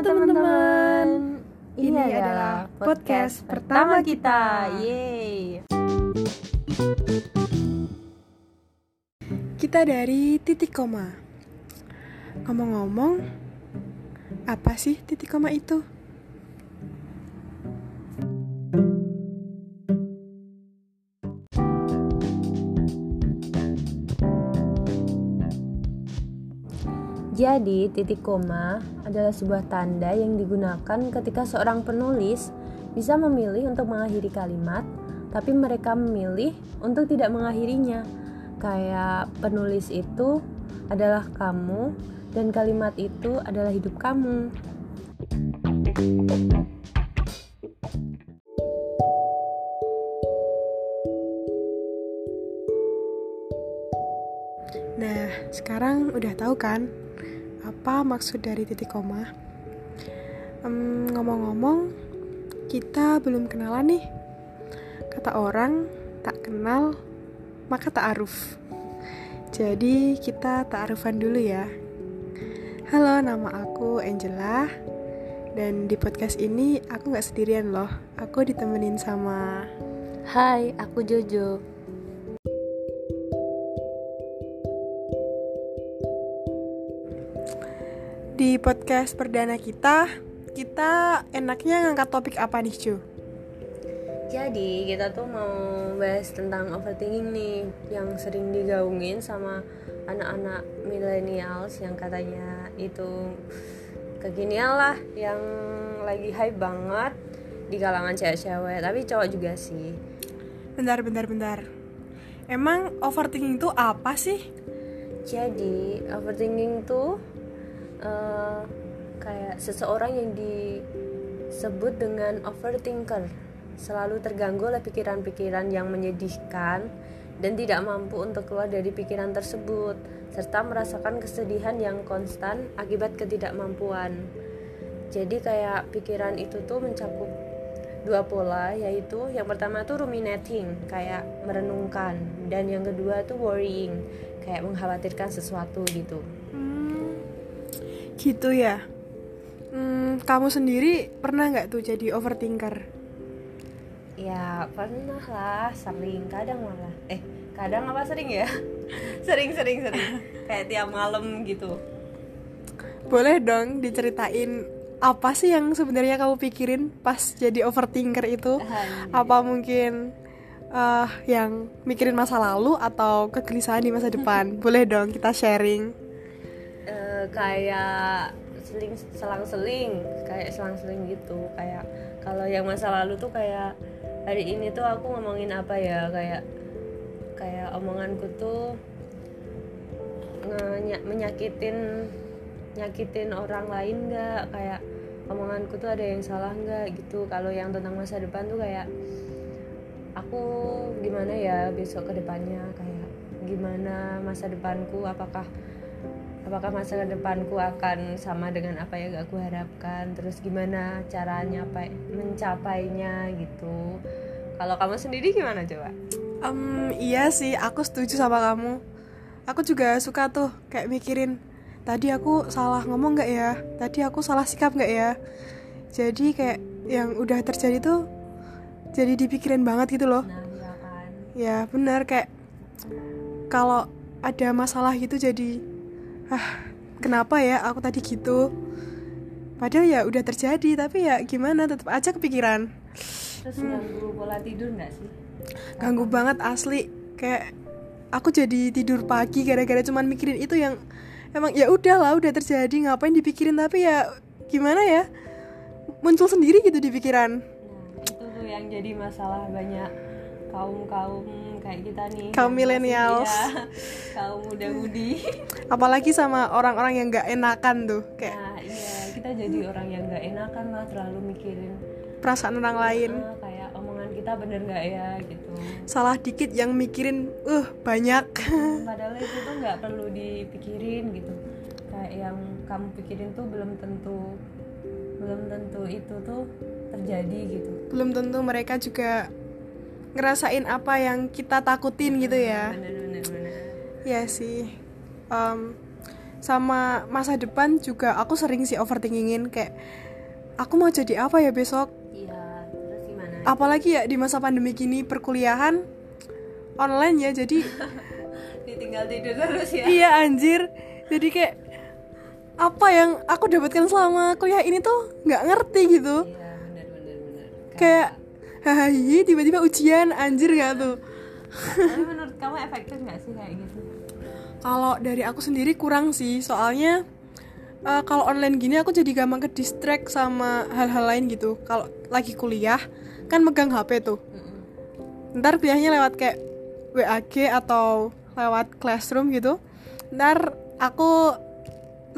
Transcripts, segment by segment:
teman-teman. Ini, Ini adalah podcast pertama kita. Yeay. Kita dari titik koma. Ngomong-ngomong, apa sih titik koma itu? Jadi, titik koma adalah sebuah tanda yang digunakan ketika seorang penulis bisa memilih untuk mengakhiri kalimat, tapi mereka memilih untuk tidak mengakhirinya. Kayak penulis itu adalah kamu dan kalimat itu adalah hidup kamu. Nah, sekarang udah tahu kan apa maksud dari titik koma? Em, Ngomong-ngomong, kita belum kenalan nih. Kata orang, tak kenal maka tak aruf. Jadi kita ta'arufan dulu ya. Halo, nama aku Angela. Dan di podcast ini aku nggak sendirian loh. Aku ditemenin sama Hai, aku Jojo. Di podcast perdana kita. Kita enaknya ngangkat topik apa nih, Cu? Jadi kita tuh mau bahas tentang overthinking nih yang sering digaungin sama anak-anak millennials yang katanya itu kekinian lah yang lagi hype banget di kalangan cewek-cewek tapi cowok juga sih Bentar, bentar, bentar. Emang overthinking itu apa sih? jadi overthinking tuh eh, kayak seseorang yang disebut dengan overthinker. Selalu terganggu oleh pikiran-pikiran yang menyedihkan dan tidak mampu untuk keluar dari pikiran tersebut serta merasakan kesedihan yang konstan akibat ketidakmampuan. Jadi kayak pikiran itu tuh mencakup dua pola yaitu yang pertama tuh ruminating kayak merenungkan dan yang kedua tuh worrying kayak mengkhawatirkan sesuatu gitu gitu ya. Hmm, kamu sendiri pernah nggak tuh jadi overthinker? ya pernah lah sering kadang malah eh kadang apa sering ya sering sering sering kayak tiap malam gitu Boleh dong diceritain apa sih yang sebenarnya kamu pikirin pas jadi overthinker itu? Apa mungkin eh, yang mikirin masa lalu atau kegelisahan di masa depan? Boleh dong kita sharing. Kayak seling selang-seling kayak selang-seling gitu. Kayak kalau yang masa lalu tuh kayak hari ini tuh aku ngomongin apa ya? Kayak kayak omonganku tuh menyakitin nyakitin orang lain nggak? Kayak omonganku tuh ada yang salah nggak gitu? Kalau yang tentang masa depan tuh kayak aku gimana ya besok ke depannya? Kayak gimana masa depanku? Apakah apakah masa depanku akan sama dengan apa yang aku harapkan terus gimana caranya apa mencapainya gitu kalau kamu sendiri gimana coba Em, iya sih, aku setuju sama kamu. Aku juga suka tuh kayak mikirin tadi aku salah ngomong nggak ya? Tadi aku salah sikap nggak ya? Jadi kayak yang udah terjadi tuh jadi dipikirin banget gitu loh. nah ya kan Ya benar kayak kalau ada masalah gitu jadi ah kenapa ya aku tadi gitu? Padahal ya udah terjadi tapi ya gimana tetap aja kepikiran. terus ganggu pola tidur nggak sih? Ganggu banget asli. Kayak aku jadi tidur pagi gara-gara cuman mikirin itu yang emang ya udah lah udah terjadi ngapain dipikirin? Tapi ya gimana ya? Muncul sendiri gitu di pikiran. Nah, itu tuh yang jadi masalah banyak kaum-kaum kayak kita nih. Kaum masih- iya, kaum muda-mudi. apalagi sama orang-orang yang nggak enakan tuh kayak Nah, iya, kita jadi orang yang nggak enakan lah terlalu mikirin perasaan orang lain ah, kayak omongan kita bener nggak ya gitu. salah dikit yang mikirin uh banyak Padahal itu tuh nggak perlu dipikirin gitu. Kayak yang kamu pikirin tuh belum tentu belum tentu itu tuh terjadi gitu. belum tentu mereka juga ngerasain apa yang kita takutin gitu ya. Bener bener bener. ya sih. Em, sama masa depan juga aku sering sih overthinkingin kayak aku mau jadi apa ya besok? Iya terus gimana? Apalagi ya di masa pandemi gini perkuliahan online ya jadi ditinggal tidur terus ya? Iya anjir. Jadi kayak apa yang aku dapatkan selama kuliah ini tuh nggak ngerti gitu. Iya benar benar benar. Kayak hahaha tiba-tiba ujian anjir gak tuh? Tapi menurut kamu efektif nggak sih kayak gitu? Kalau dari aku sendiri kurang sih soalnya eh, kalau online gini aku jadi gampang ke distract sama hal-hal lain gitu. Kalau lagi kuliah kan megang HP tuh. Ntar kuliahnya lewat kayak WAG atau lewat classroom gitu ntar aku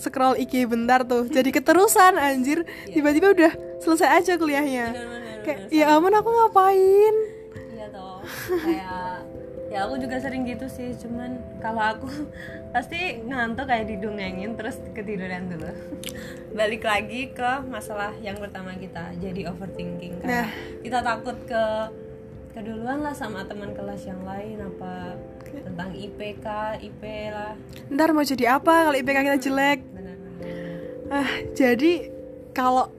scroll IG bentar tuh jadi keterusan anjir. Tiba-tiba udah selesai aja kuliahnya kayak ya ampun aku ngapain? Iya toh kayak ya aku juga sering gitu sih cuman kalau aku pasti ngantuk kayak didongengin terus ketiduran dulu. Balik lagi ke masalah yang pertama kita jadi overthinking. Karena Nah. kita takut ke keduluan lah sama teman kelas yang lain apa tentang IPK IP lah. Ntar mau jadi apa kalau IPK kita jelek? Benar-benar. Ah, jadi kalau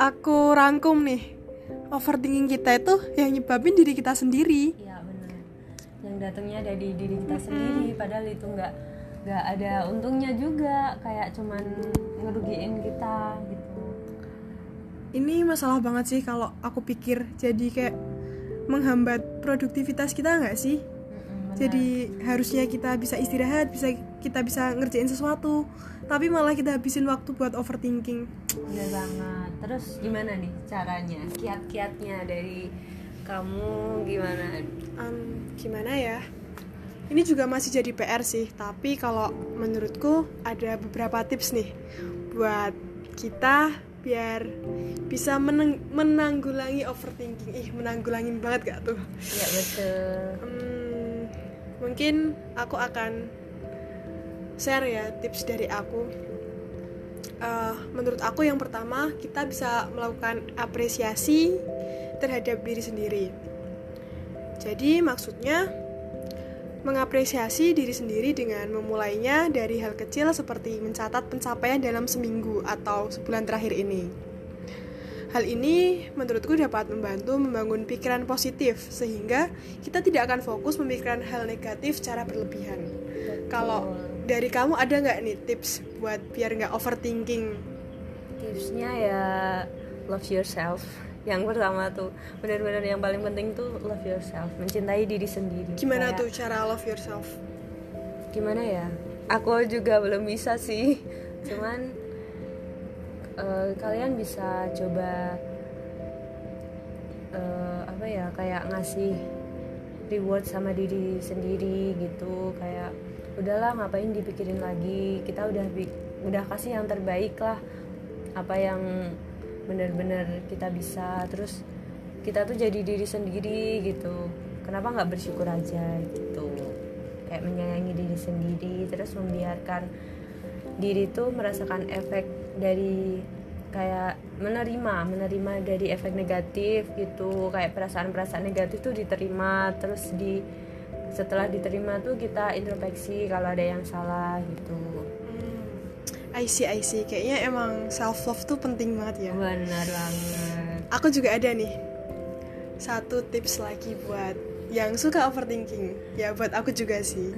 aku rangkum nih, overthinking kita itu yang nyebabin diri kita sendiri. Iya benar. Yang datangnya dari diri kita sendiri, padahal itu nggak nggak ada untungnya juga, kayak cuman ngerugiin kita gitu. Ini masalah banget sih kalau aku pikir. Jadi kayak menghambat produktivitas kita nggak sih? Benar. Jadi harusnya kita bisa istirahat, bisa kita bisa ngerjain sesuatu, tapi malah kita habisin waktu buat overthinking. benar banget. Terus gimana nih caranya? Kiat-kiatnya dari kamu gimana? Em, gimana ya? Ini juga masih jadi PR sih, tapi kalau menurutku ada beberapa tips nih buat kita biar bisa meneng- menanggulangi overthinking. Ih, menanggulangin banget gak tuh? Ya betul. Hmm, mungkin aku akan share ya tips dari aku. Eh, menurut aku yang pertama kita bisa melakukan apresiasi terhadap diri sendiri. Jadi maksudnya mengapresiasi diri sendiri dengan memulainya dari hal kecil seperti mencatat pencapaian dalam seminggu atau sebulan terakhir ini. Hal ini menurutku dapat membantu membangun pikiran positif sehingga kita tidak akan fokus memikirkan hal negatif secara berlebihan. Kalau dari kamu ada nggak nih tips buat biar nggak overthinking? Tipsnya ya love yourself. Yang pertama tuh benar-benar yang paling penting tuh love yourself, mencintai diri sendiri. Gimana Kayak- tuh cara love yourself? gimana ya aku juga belum bisa sih cuman eh, kalian bisa coba eh, apa ya kayak ngasih reward sama diri sendiri gitu. Kayak udahlah ngapain dipikirin lagi? Kita udah udah kasih yang terbaik lah. Apa yang benar-benar kita bisa. Terus kita tuh jadi diri sendiri gitu. Kenapa nggak bersyukur aja gitu? Kayak menyayangi diri sendiri terus membiarkan diri tuh merasakan efek dari kayak menerima menerima dari efek negatif gitu kayak perasaan-perasaan negatif tuh diterima terus di setelah diterima tuh kita introspeksi kalau ada yang salah gitu Hmm, I see, I see. Kayaknya emang self love tuh penting banget ya. benar banget Aku juga ada nih satu tips lagi buat yang suka overthinking. Ya buat aku juga sih.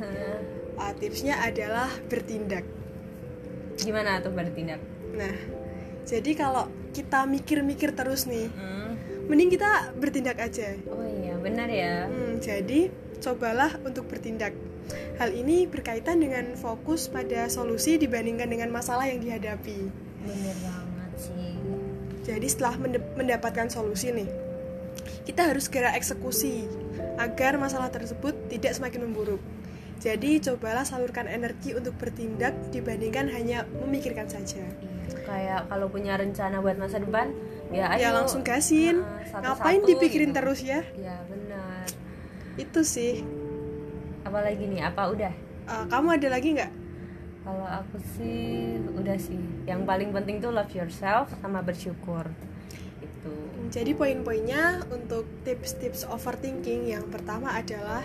Ah, tipsnya adalah bertindak. gimana tuh bertindak Nah, jadi kalau kita mikir-mikir terus nih, Hmm. mending kita bertindak aja. oh iya benar ya Hmm, jadi cobalah untuk bertindak. Hal ini berkaitan dengan fokus pada solusi dibandingkan dengan masalah yang dihadapi. benar banget sih Jadi setelah mendapatkan solusi nih, kita harus segera eksekusi agar masalah tersebut tidak semakin memburuk. Jadi cobalah salurkan energi untuk bertindak dibandingkan hanya memikirkan saja. Iya, kayak kalau punya rencana buat masa depan ya ayo ya langsung gasin. Nah, satu-satu Ngapain dipikirin gitu. terus ya? ya benar Itu sih. apalagi nih apa udah Uh, kamu ada lagi nggak? kalau aku sih udah sih yang paling penting tuh love yourself sama bersyukur itu Jadi poin-poinnya untuk tips-tips overthinking yang pertama adalah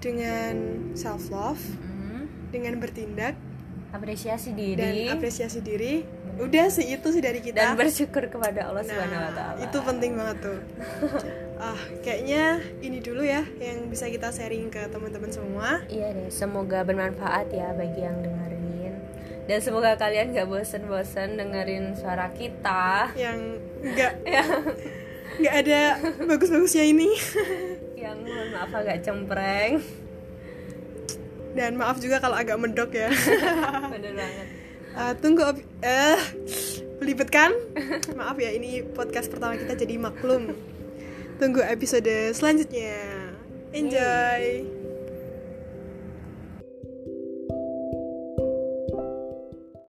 dengan self love, Mm, dengan bertindak, apresiasi dan diri apresiasi diri udah sih itu sih dari kita dan bersyukur kepada Allah Subhanahu wa Nah, taala. itu penting banget tuh. ah, kayaknya ini dulu ya yang bisa kita sharing ke teman-teman semua. Iya deh, semoga bermanfaat ya bagi yang dengerin. Dan semoga kalian gak bosen-bosen dengerin suara kita Yang enggak nggak ada bagus-bagusnya ini. yang mohon maaf agak cempreng. Dan maaf juga kalau agak medok ya. Bener banget. Ah, tunggu eh belibet kan? Maaf ya ini podcast pertama kita jadi maklum. Tunggu episode selanjutnya. Enjoy.